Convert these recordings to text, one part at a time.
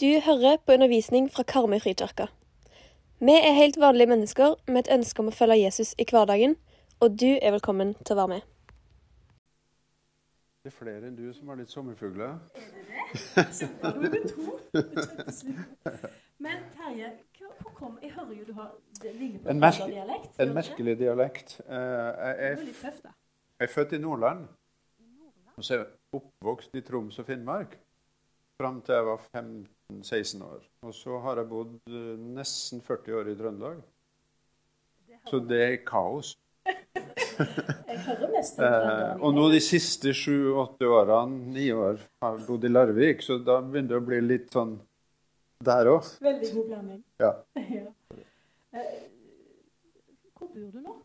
Du hører på undervisning fra Karmøy frikirke. Vi er helt vanlige mennesker med et ønske om å følge Jesus i hverdagen, og du er velkommen til å være med. Det er flere enn du som har litt sommerfugler. Nå er vi to. Men Terje, hvor kom Jeg hører jo du har det En merke- dialekt, En det merkelig dialekt. Eh, Jeg er, er jeg er født i Nordland, og så er jeg oppvokst i Troms og Finnmark fram til jeg var 15-16 år. Og så har jeg bodd eh, nesten 40 år i Trøndelag. Så det er kaos. Jeg hører mest Eh, og nå de siste sju-åtte årene, ni år, har jeg bodd i Larvik, så da begynner det å bli litt sånn der òg. Veldig god blanding. Ja. Ja. Eh, Hvor bor du nå?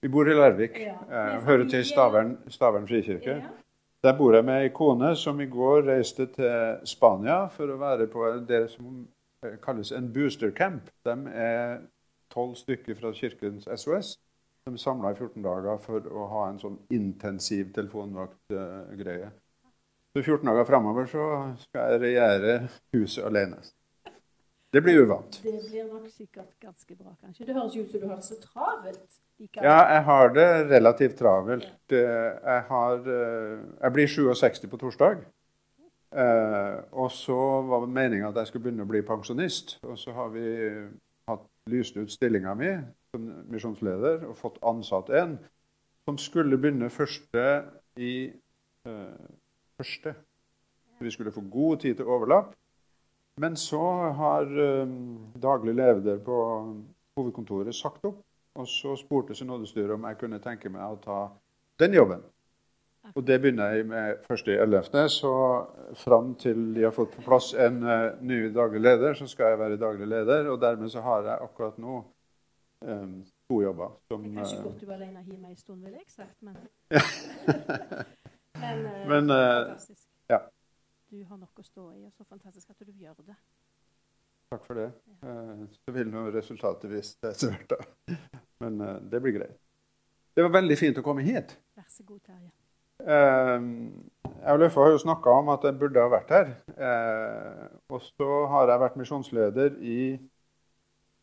Vi bor i Larvik. Ja. Eh, hører til Stavern, Stavern frikirke. Ja. Der bor jeg med ei kone som i går reiste til Spania for å være på det som eh, kalles en boostercamp. De er tolv stykker fra Kirkens SOS. De samla i 14 dager for å ha en sånn intensiv telefonvaktgreie. Så 14 dager framover så skal jeg regjere huset alene. Det blir uvant. Det blir nok sikkert ganske bra, kanskje. Det høres ut som du har det så travelt. likevel. Ja, jeg har det relativt travelt. Jeg, har, eh, jeg blir 67 på torsdag. Eh, og så var det meninga at jeg skulle begynne å bli pensjonist. Og så har vi hatt lyst ut stillinga mi som misjonsleder og fått ansatt en som skulle begynne første i eh, første. Vi skulle få god tid til overlapp. Men så har eh, daglig leder på hovedkontoret sagt opp. Og så spurte synodestyret om jeg kunne tenke meg å ta den jobben. Og det begynner jeg med 1.11. Så fram til de har fått på plass en eh, ny daglig leder, så skal jeg være daglig leder. Og dermed så har jeg akkurat nå um, to jobber. Som, Det er kanskje godt du var alene hjemme en stund, ville jeg sagt, men Men, Men, uh, ja. Du har nok å stå i, og så fantastisk at du gjør det. Takk for det. Ja. Så vil nå resultatet vise seg etter hvert. da. Men eh, det blir greit. Det var veldig fint å komme hit. Vær så god, Terje. Eh, Jeg og Løffa har jo snakka om at jeg burde ha vært her. Eh, og så har jeg vært misjonsleder i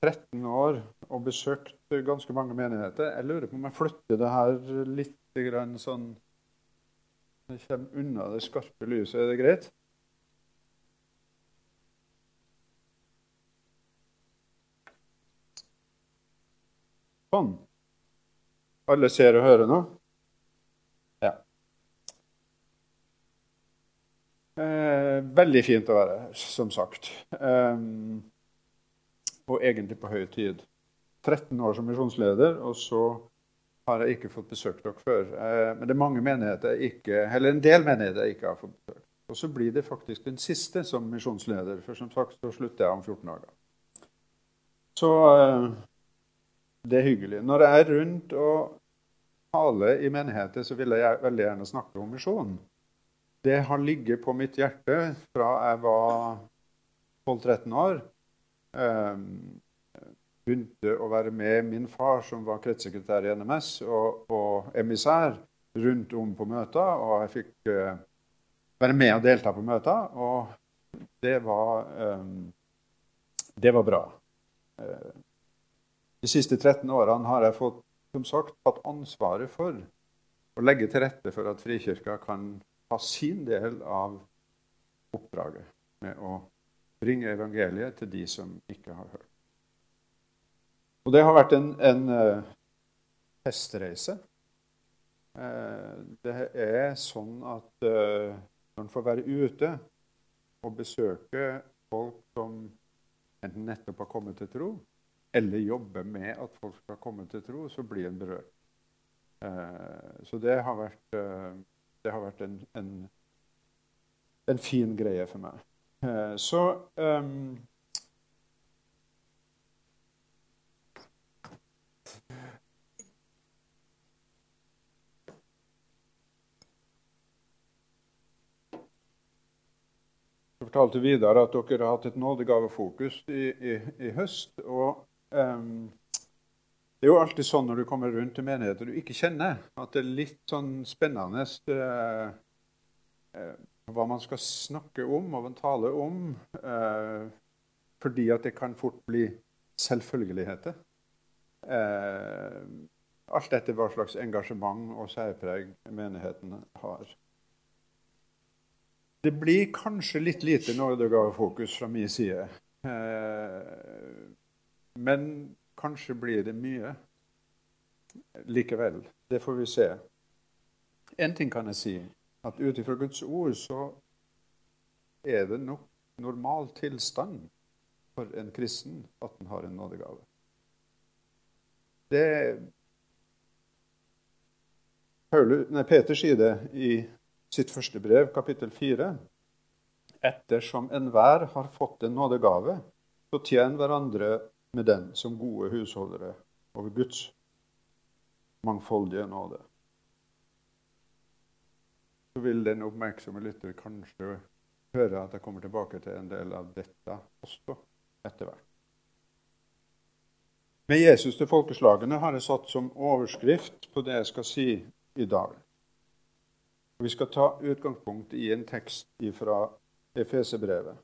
13 år og besøkt ganske mange menigheter. Jeg lurer på om jeg flytter det her litt sånn Det kommer unna det skarpe lyset. Er det greit? Sånn. Alle ser og hører nå? Ja. Eh, veldig fint å være her, som sagt. Eh, og egentlig på høy tid. 13 år som misjonsleder, og så har jeg ikke fått besøkt dere før. Eh, men det er mange menigheter jeg ikke, eller en del menigheter jeg ikke har fått besøkt. Og så blir det faktisk den siste som misjonsleder, for som sagt så slutter jeg om 14 dager. Så eh, det er hyggelig. Når jeg er rundt og taler i menigheter, så vil jeg veldig gjerne snakke om misjon. Det har ligget på mitt hjerte fra jeg var 12-13 år. Begynte å være med min far, som var kretssekretær i NMS, og, og emissær rundt om på møter. Og jeg fikk uh, være med og delta på møter, og det var, um, det var bra. Uh, de siste 13 årene har jeg fått som sagt, hatt ansvaret for å legge til rette for at Frikirka kan ha sin del av oppdraget med å bringe evangeliet til de som ikke har hørt. Og det har vært en, en uh, testreise. Eh, det er sånn at eh, når en får være ute og besøke folk som enten nettopp har kommet til tro, eller jobbe med at folk skal komme til tro, så blir en berørt. Eh, så det har vært, eh, det har vært en, en, en fin greie for meg. Eh, så Jeg fortalte videre at dere har hatt et nådegavefokus i, i, i høst. og um, Det er jo alltid sånn når du kommer rundt til menigheter du ikke kjenner, at det er litt sånn spennende. uh, uh, hva man skal snakke om og tale om, Uh, fordi at det kan fort bli selvfølgeligheter. Eh, alt etter hva slags engasjement og særpreg menigheten har. Det blir kanskje litt lite nådegavefokus fra min side. Eh, men kanskje blir det mye likevel. Det får vi se. Én ting kan jeg si at ut ifra Guds ord så er det nok normal tilstand for en kristen at han har en nådegave. Det nei, Peter sier det i sitt første brev, kapittel 4. Ettersom enhver har fått en nådegave, så tjen hverandre med den som gode husholdere over Guds mangfoldige nåde så vil den oppmerksomme lytter kanskje høre at jeg kommer tilbake til en del av dette også etter hvert. Med Jesus til folkeslagene har jeg satt som overskrift på det jeg skal si i dag. Vi skal ta utgangspunkt i en tekst fra Efesebrevet.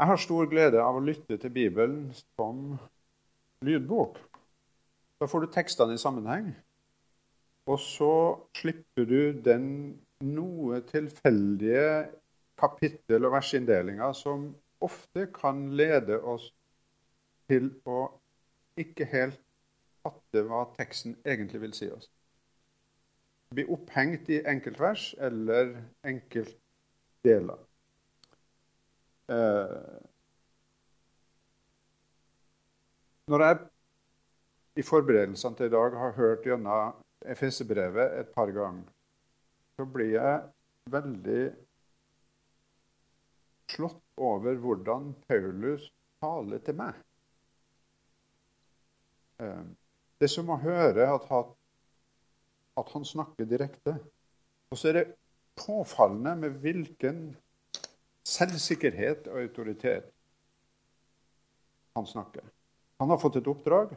Jeg har stor glede av å lytte til Bibelen som lydbok. Da får du tekstene i sammenheng. Og så slipper du den noe tilfeldige kapittel- og versinndelinga som ofte kan lede oss til å ikke helt fatte hva teksten egentlig vil si oss. Bli opphengt i enkeltvers eller enkeltdeler. Eh, når jeg i forberedelsene til i dag har hørt gjennom Efesebrevet et par ganger, så blir jeg veldig slått over hvordan Paulus taler til meg. Eh, det er som å høre at, at han snakker direkte. Og så er det påfallende med hvilken selvsikkerhet og autoritet han snakker. Han har fått et oppdrag.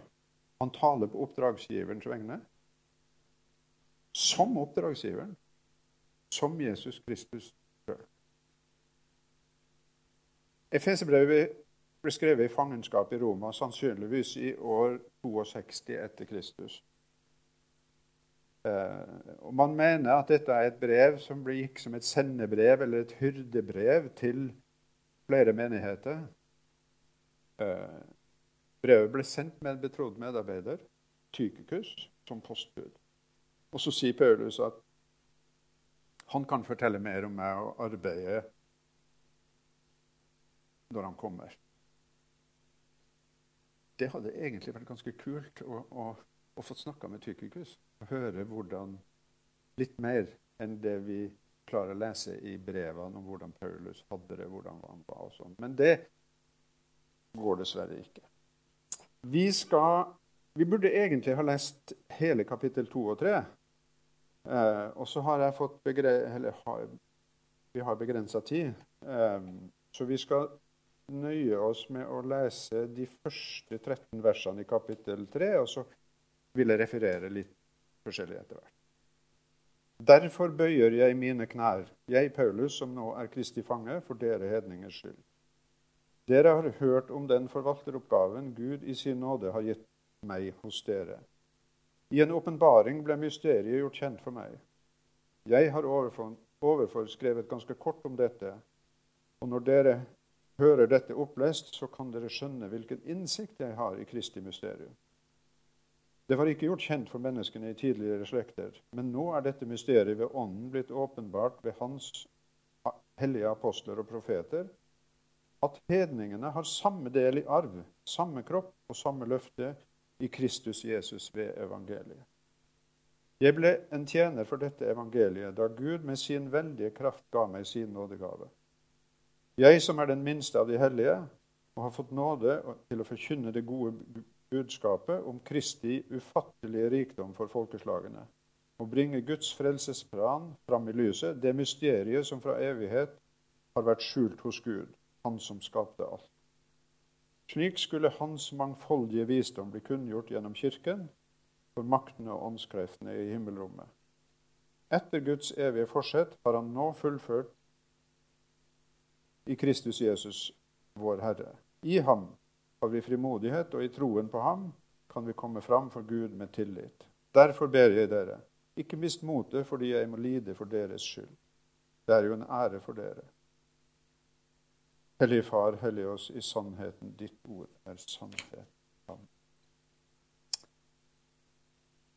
Han taler på oppdragsgiverens vegne som oppdragsgiveren, som Jesus Kristus sjøl. Efeserbrevet ble skrevet i fangenskap i Roma, sannsynligvis i år 62 etter Kristus. Eh, og Man mener at dette er et brev som gikk som et sendebrev eller et hyrdebrev til flere menigheter. Eh, brevet ble sendt med en betrodd medarbeider, Tykikus, som postbud. Og så sier Paulus at han kan fortelle mer om meg og arbeidet når han kommer. Det hadde egentlig vært ganske kult å, å, å få snakka med Tykikus. Høre hvordan litt mer enn det vi klarer å lese i brevene om hvordan Paulus hadde det, hvordan han var og sånn. Men det går dessverre ikke. Vi, skal, vi burde egentlig ha lest hele kapittel 2 og 3. Eh, og så har jeg fått eller har, Vi har begrensa tid, eh, så vi skal nøye oss med å lese de første 13 versene i kapittel 3, og så vil jeg referere litt forskjellig etter hvert. Derfor bøyer jeg mine knær, jeg Paulus, som nå er Kristi fange, for dere hedningers skyld. Dere har hørt om den forvalteroppgaven Gud i sin nåde har gitt meg hos dere. I en åpenbaring ble mysteriet gjort kjent for meg. Jeg har overfor, overfor skrevet ganske kort om dette, og når dere hører dette opplest, så kan dere skjønne hvilken innsikt jeg har i Kristi mysterium. Det var ikke gjort kjent for menneskene i tidligere slekter, men nå er dette mysteriet ved Ånden blitt åpenbart ved Hans hellige apostler og profeter, at hedningene har samme del i arv, samme kropp og samme løfte i Kristus Jesus ved evangeliet. Jeg ble en tjener for dette evangeliet da Gud med sin veldige kraft ga meg sin nådegave. Jeg som er den minste av de hellige, og har fått nåde til å forkynne det gode budskapet om Kristi ufattelige rikdom for folkeslagene, og bringe Guds frelsesplan fram i lyset, det mysteriet som fra evighet har vært skjult hos Gud, Han som skapte alt. Slik skulle hans mangfoldige visdom bli kunngjort gjennom Kirken for maktene og åndskreftene i himmelrommet. Etter Guds evige forsett har han nå fullført i Kristus Jesus, vår Herre. I ham har vi frimodighet, og i troen på ham kan vi komme fram for Gud med tillit. Derfor ber jeg dere, ikke mist motet fordi jeg må lide for deres skyld. Det er jo en ære for dere. Hellige Far, hellig oss i sannheten. Ditt ord er sannhet. Amen.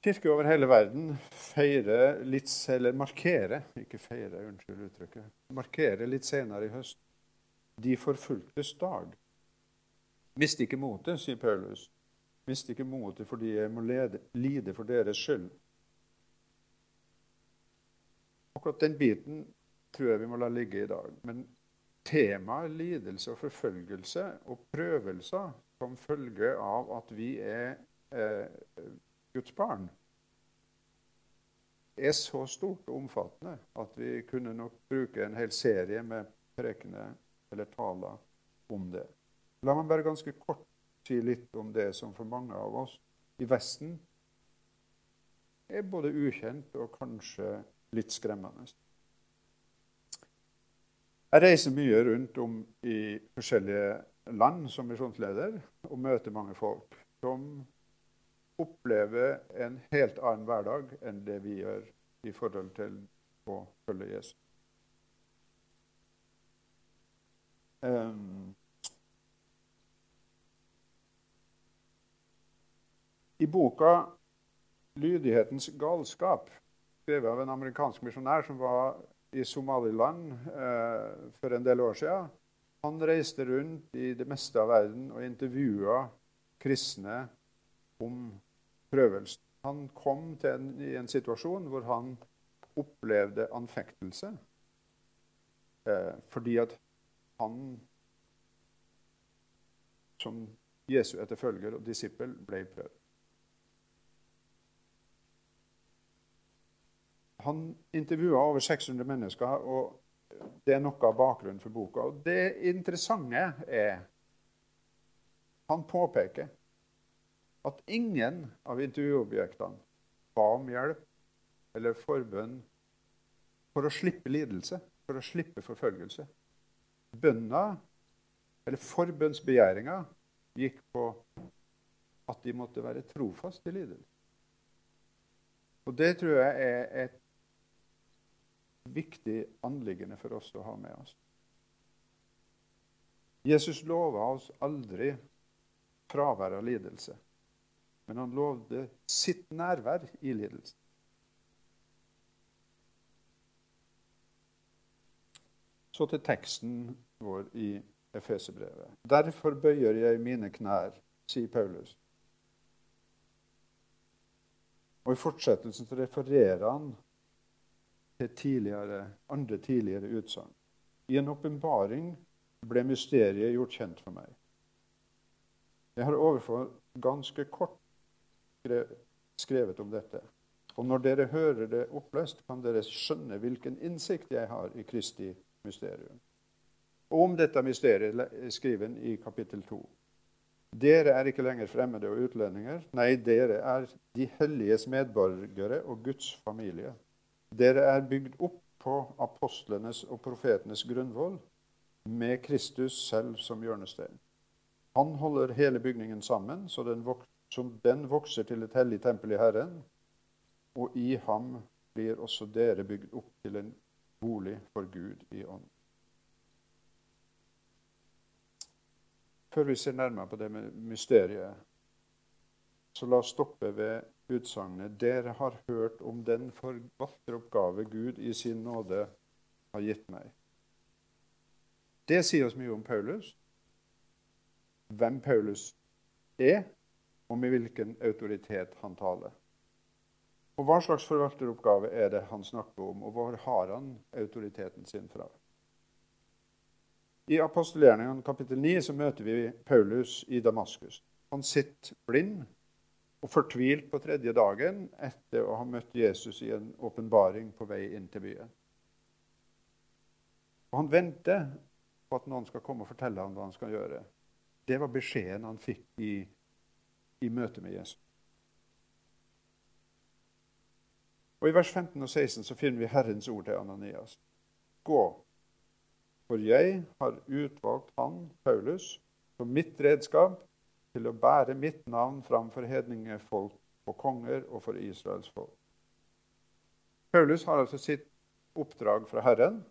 Kirke over hele verden feirer litt, eller markerer ikke feire, unnskyld uttrykket, markerer litt senere i høst de forfulgtes dag. Mist ikke motet, sier Paulus. Mist ikke motet fordi jeg må lede, lide for deres skyld. Akkurat den biten tror jeg vi må la ligge i dag. Men temaet lidelse og forfølgelse og prøvelser som følge av at vi er eh, Guds barn, er så stort og omfattende at vi kunne nok bruke en hel serie med prekener eller taler om det. La meg bare ganske kort si litt om det som for mange av oss i Vesten er både ukjent og kanskje litt skremmende. Jeg reiser mye rundt om i forskjellige land som misjonsleder og møter mange folk som opplever en helt annen hverdag enn det vi gjør i forhold til å følge Jesus. Um, I boka 'Lydighetens galskap', skrevet av en amerikansk misjonær som var i Somaliland eh, for en del år siden. Han reiste rundt i det meste av verden og intervjua kristne om prøvelsen. Han kom en, i en situasjon hvor han opplevde anfektelse eh, fordi at han som Jesu etterfølger og disippel ble prøvd. Han intervjua over 600 mennesker, og det er noe av bakgrunnen for boka. Og Det interessante er Han påpeker at ingen av intervjuobjektene ba om hjelp eller forbønn for å slippe lidelse, for å slippe forfølgelse. Bønna, eller forbønnsbegjæringa, gikk på at de måtte være trofaste i lidelse. Og Det tror jeg er et viktig anliggende for oss å ha med oss. Jesus lova oss aldri fravær av lidelse, men han lovde sitt nærvær i lidelse. Så til teksten vår i Efeserbrevet. Derfor bøyer jeg mine knær, sier Paulus. Og I fortsettelsen refererer han til tidligere, andre tidligere utsagn. I en åpenbaring ble mysteriet gjort kjent for meg. Jeg har overfor ganske kort skrevet om dette. Og når dere hører det opplest, kan dere skjønne hvilken innsikt jeg har i Kristi mysterium. Om dette mysteriet er skriven i kapittel 2. Dere er ikke lenger fremmede og utlendinger. Nei, dere er de helliges medborgere og Guds familie. Dere er bygd opp på apostlenes og profetenes grunnvoll, med Kristus selv som hjørnestein. Han holder hele bygningen sammen, så den, vokser, den vokser til et hellig tempel i Herren. Og i ham blir også dere bygd opp til en bolig for Gud i ånd. Før vi ser nærmere på det med mysteriet, så la oss stoppe ved utsagnet 'Dere har hørt om den forvalteroppgave Gud i sin nåde har gitt meg'. Det sier oss mye om Paulus, hvem Paulus er, og med hvilken autoritet han taler. Og Hva slags forvalteroppgave er det han snakker om, og hvor har han autoriteten sin fra? I apostelgjerningene kapittel 9 så møter vi Paulus i Damaskus. Han sitter blind og fortvilt på tredje dagen etter å ha møtt Jesus i en åpenbaring på vei inn til byen. Og Han venter på at noen skal komme og fortelle ham hva han skal gjøre. Det var beskjeden han fikk i, i møte med Jesus. Og I vers 15 og 16 så finner vi Herrens ord til Ananias. Gå, for jeg har utvalgt han, Paulus, som mitt redskap til å bære mitt navn framfor hedningefolk og konger og for Israels folk. Paulus har altså sitt oppdrag fra Herren.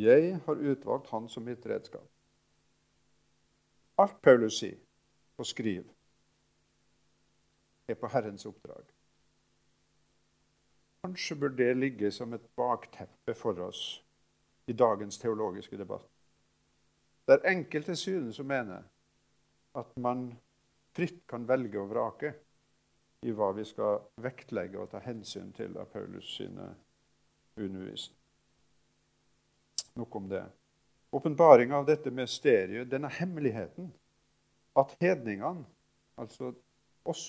Jeg har utvalgt han som mitt redskap. Alt Paulus sier og skriver, er på Herrens oppdrag. Kanskje bør det ligge som et bakteppe for oss i dagens teologiske debatt. Der enkelte synes å mene at man fritt kan velge og vrake i hva vi skal vektlegge og ta hensyn til av Paulus sine undervisning. Nok om det. Åpenbaringa av dette mysteriet, denne hemmeligheten, at hedningene, altså oss,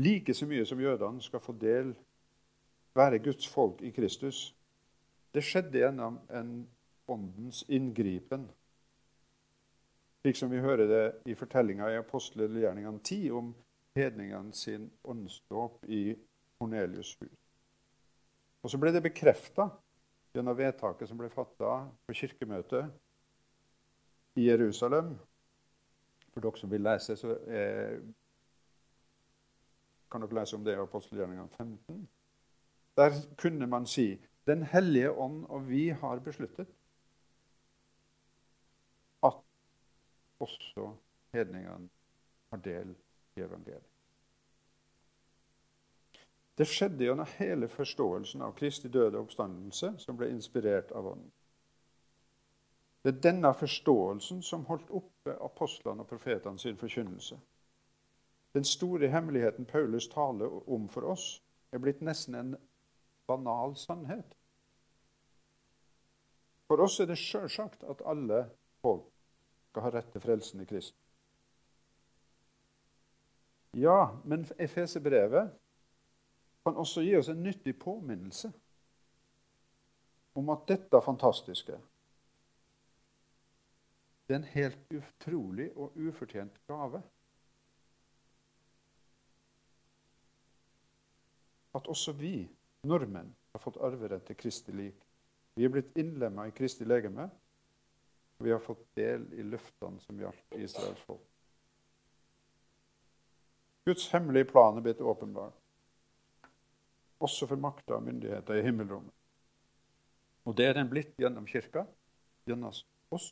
like så mye som jødene skal få del, være Guds folk i Kristus. Det skjedde gjennom en åndens inngripen. Slik som vi hører det i fortellinga i apostelgjerningene 10 om hedningene sin åndsdåp i Kornelius' hus. Og så ble det bekrefta gjennom vedtaket som ble fatta på kirkemøtet i Jerusalem. For dere som vil lese, så kan dere lese om det i apostelgjerningene 15. Der kunne man si Den hellige ånd og vi har besluttet at også hedningene har del i evangeliet. Det skjedde gjennom hele forståelsen av Kristi døde oppstandelse som ble inspirert av Ånden. Det er denne forståelsen som holdt oppe apostlene og profetene sin forkynnelse. Den store hemmeligheten Paulus taler om for oss, er blitt nesten en banal sannhet. For oss er det sjølsagt at alle folk skal ha rett til frelsen i Kristus. Ja, men Efeserbrevet kan også gi oss en nyttig påminnelse om at dette fantastiske det er en helt utrolig og ufortjent gave. At også vi, nordmenn, har fått arverett til Kristi lik. Vi er blitt innlemma i Kristi legeme, og vi har fått del i løftene som gjaldt Israels folk. Guds hemmelige plan er blitt åpenbar, også for makta og myndigheter i himmelrommet. Og det er den blitt gjennom kirka, gjennom oss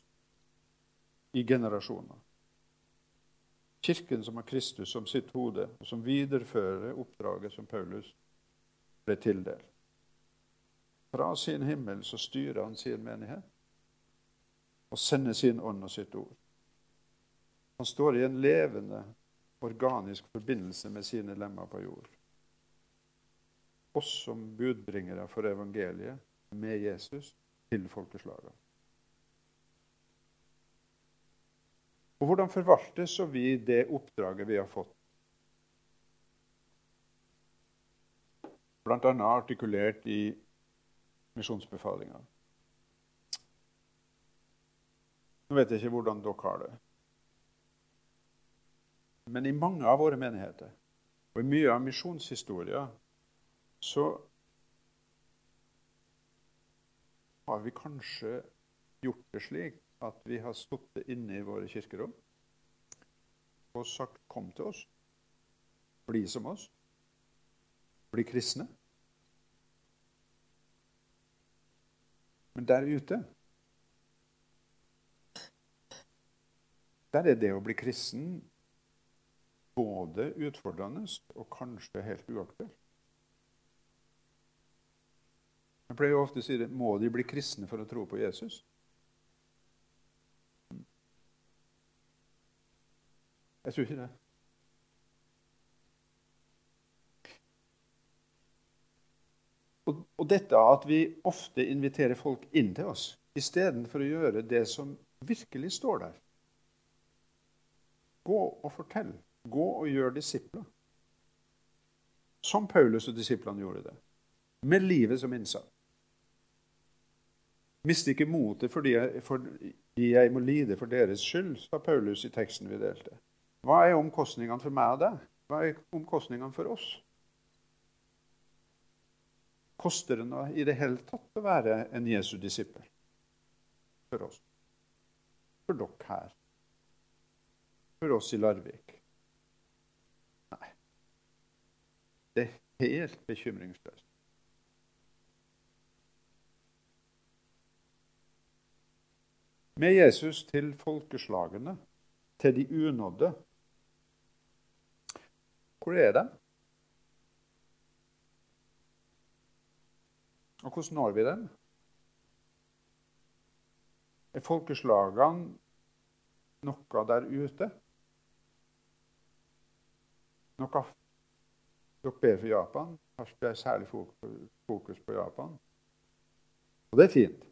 i generasjoner. Kirken som har Kristus som sitt hode, og som viderefører oppdraget som Paulus ble tildelt. Fra sin himmel så styrer han sin menighet og sender sin ånd og sitt ord. Han står i en levende, organisk forbindelse med sine lemmer på jord. Oss som budbringere for evangeliet med Jesus til folkeslagene. Og hvordan forvaltes så vi det oppdraget vi har fått? Bl.a. artikulert i misjonsbefalinga. Nå vet jeg ikke hvordan dere har det. Men i mange av våre menigheter og i mye av misjonshistoria så har vi kanskje gjort det slik at vi har sittet inne i våre kirkerom og sagt 'kom til oss', 'bli som oss', 'bli kristne'. Men der ute Der er det å bli kristen både utfordrende og kanskje helt uaktuelt. Jeg pleier ofte å si det må de bli kristne for å tro på Jesus? Jeg tror ikke det. Og, og dette at vi ofte inviterer folk inn til oss istedenfor å gjøre det som virkelig står der. Gå og fortell. Gå og gjør disipler. Som Paulus og disiplene gjorde det. Med livet som innsats. Mist ikke motet fordi fordi jeg må lide for deres skyld, sa Paulus i teksten vi delte. Hva er omkostningene for meg og deg? Hva er omkostningene for oss? Koster det noe i det hele tatt å være en Jesu disippel for oss? For dere her? For oss i Larvik? Nei. Det er helt bekymringsløst. Med Jesus til folkeslagene, til de unådde. Hvor er de? Og hvordan når vi dem? Er folkeslagene noe der ute? Noe Dere ber for Japan. Det er særlig fokus på Japan. Og det er fint.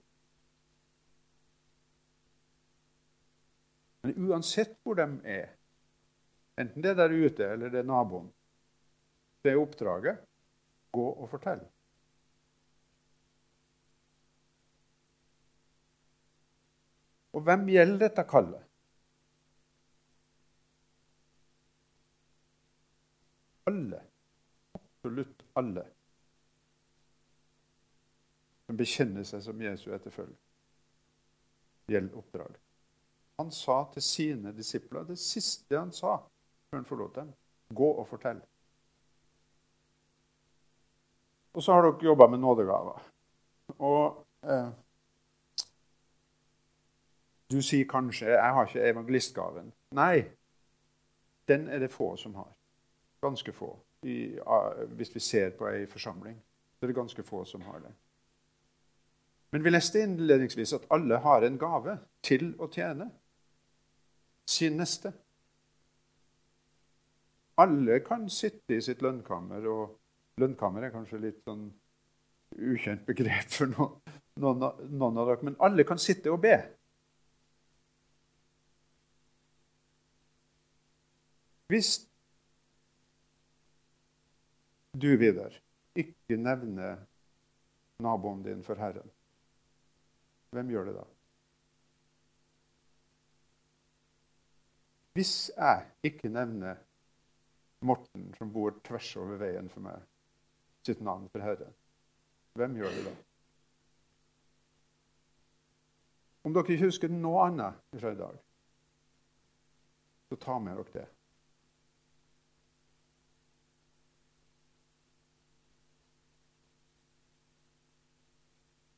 Men uansett hvor de er, enten det er der ute eller det er naboen, det er oppdraget gå og fortell. Og hvem gjelder dette kallet? Alle. Absolutt alle. Som bekjenner seg som Jesu etterfølger. Gjelder oppdraget. Han sa til sine disipler det siste han sa før han forlot dem. Gå og fortell. Og så har dere jobba med nådegaver. Og eh, du sier kanskje 'jeg har ikke evangelistgaven'. Nei, den er det få som har. Ganske få. I, hvis vi ser på ei forsamling, så er det ganske få som har det. Men vi leste innledningsvis at alle har en gave til å tjene sin neste. Alle kan sitte i sitt lønnkammer, og lønnkammer er kanskje litt sånn ukjent begrep for noen, noen, av dere, men alle kan sitte og be. Hvis du, Vidar, ikke nevner naboen din for Herren, hvem gjør det da? Hvis jeg ikke nevner Morten, som bor tvers over veien for meg, sitt navn for Herren, hvem gjør det da? Om dere ikke husker noe annet fra i dag, så ta med dere det.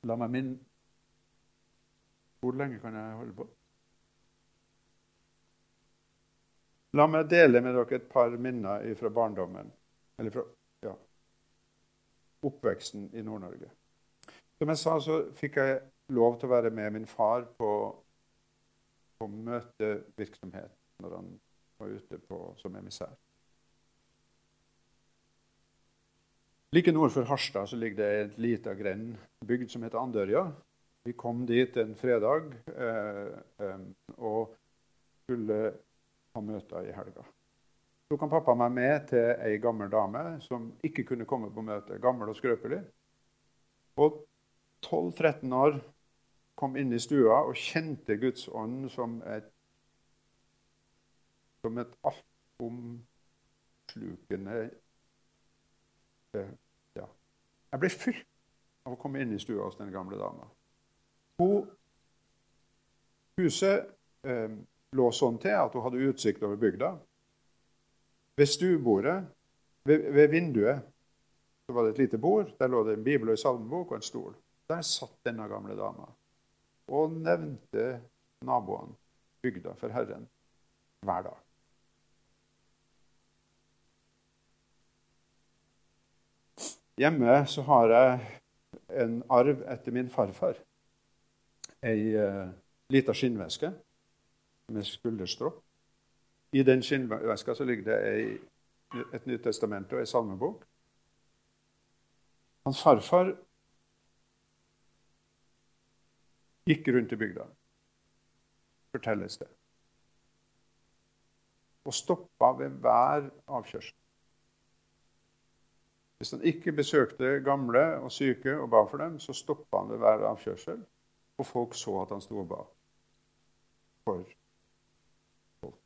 La meg minne Hvor lenge kan jeg holde på? La meg dele med dere et par minner fra barndommen. Eller fra ja, oppveksten i Nord-Norge. Som jeg sa, så fikk jeg lov til å være med min far på, på møtevirksomhet når han var ute på, som emissær. Like nord for Harstad så ligger det et lita grend bygd som heter Andørja. Vi kom dit en fredag eh, eh, og skulle ha møter i helga. Så tok pappa meg med til ei gammel dame som ikke kunne komme på møte. Gammel og skrøpelig. Og 12-13 år kom inn i stua og kjente Guds ånd som et, som et altomslukende ja. Jeg ble fylt av å komme inn i stua hos den gamle dama. Huset eh, lå sånn til at hun hadde utsikt over bygda. Ved stuebordet, ved, ved, vinduet, så var det et lite bord. Der lå det en bibel og en salmebok og en stol. Der satt denne gamle dama og nevnte naboene, bygda, for Herren hver dag. Hjemme så har jeg en arv etter min farfar. Ei uh, lita skinnveske med skulderstrå. I den skinnveska så ligger det ei, et Nytt testament og ei salmebok. Hans farfar gikk rundt i bygda, fortelles det, og stoppa ved hver avkjørsel. Hvis han ikke besøkte gamle og syke og ba for dem, så stoppa han ved hver avkjørsel, og folk så at han sto og ba. For folk.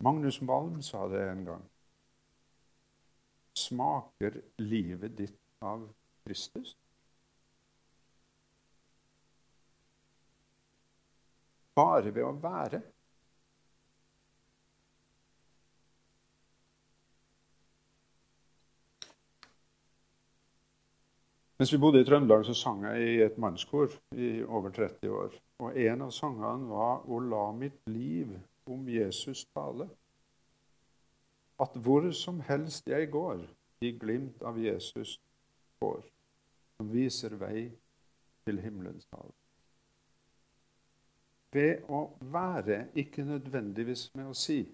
Magnus Malm sa det en gang. Smaker livet ditt av Kristus? Bare ved å være? Mens vi bodde i Trøndelag, så sang jeg i et mannskor i over 30 år. Og en av sangene var 'Å la mitt liv om Jesus tale'. At hvor som helst jeg går, i glimt av Jesus går, som viser vei til himmelens hav. Ved å være, ikke nødvendigvis med å si.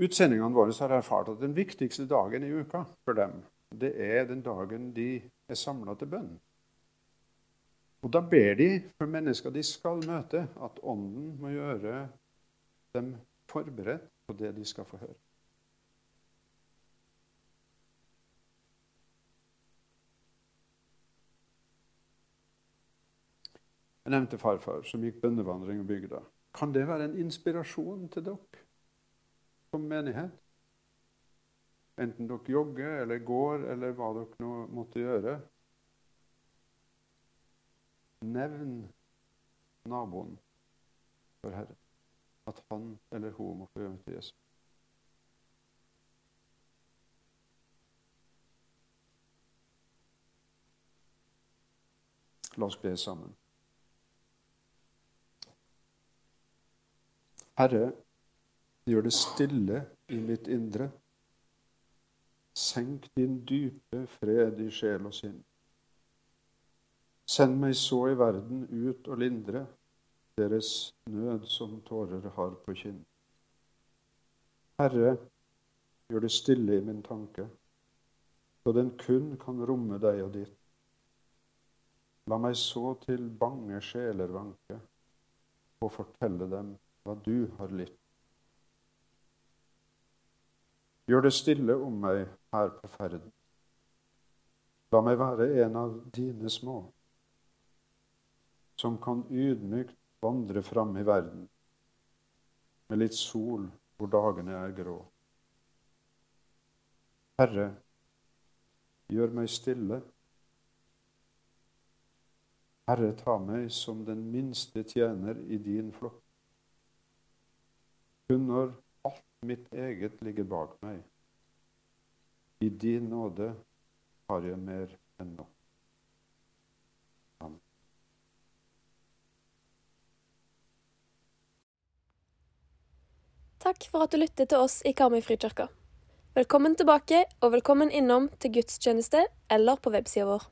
Utsendingene våre har erfart at den viktigste dagen i uka for dem, det er den dagen de er samla til bønn. Og Da ber de for mennesker de skal møte, at Ånden må gjøre dem forberedt på det de skal få høre. Jeg nevnte farfar som gikk bønnevandring i bygda. Kan det være en inspirasjon til dere som menighet? Enten dere jogger eller går eller hva dere nå måtte gjøre. Nevn naboen for Herren. At han eller hun må få til Jesus. La oss be sammen. Herre, gjør det stille i mitt indre. Senk din dype fred i sjel og sinn. Send meg så i verden ut og lindre deres nød som tårer har på kinn. Herre, gjør det stille i min tanke, så den kun kan romme deg og ditt. La meg så til bange sjeler vanke og fortelle dem hva du har litt. Gjør det stille om meg her på ferden. La meg være en av dine små, som kan ydmykt vandre fram i verden med litt sol hvor dagene er grå. Herre, gjør meg stille. Herre, ta meg som den minste tjener i din flokk. Kun når mitt eget ligger bak meg, i din nåde har jeg mer enn nok. Amen. Takk for at du lyttet til oss i Karmøy Frikirke. Velkommen tilbake, og velkommen innom til gudstjeneste eller på websida vår.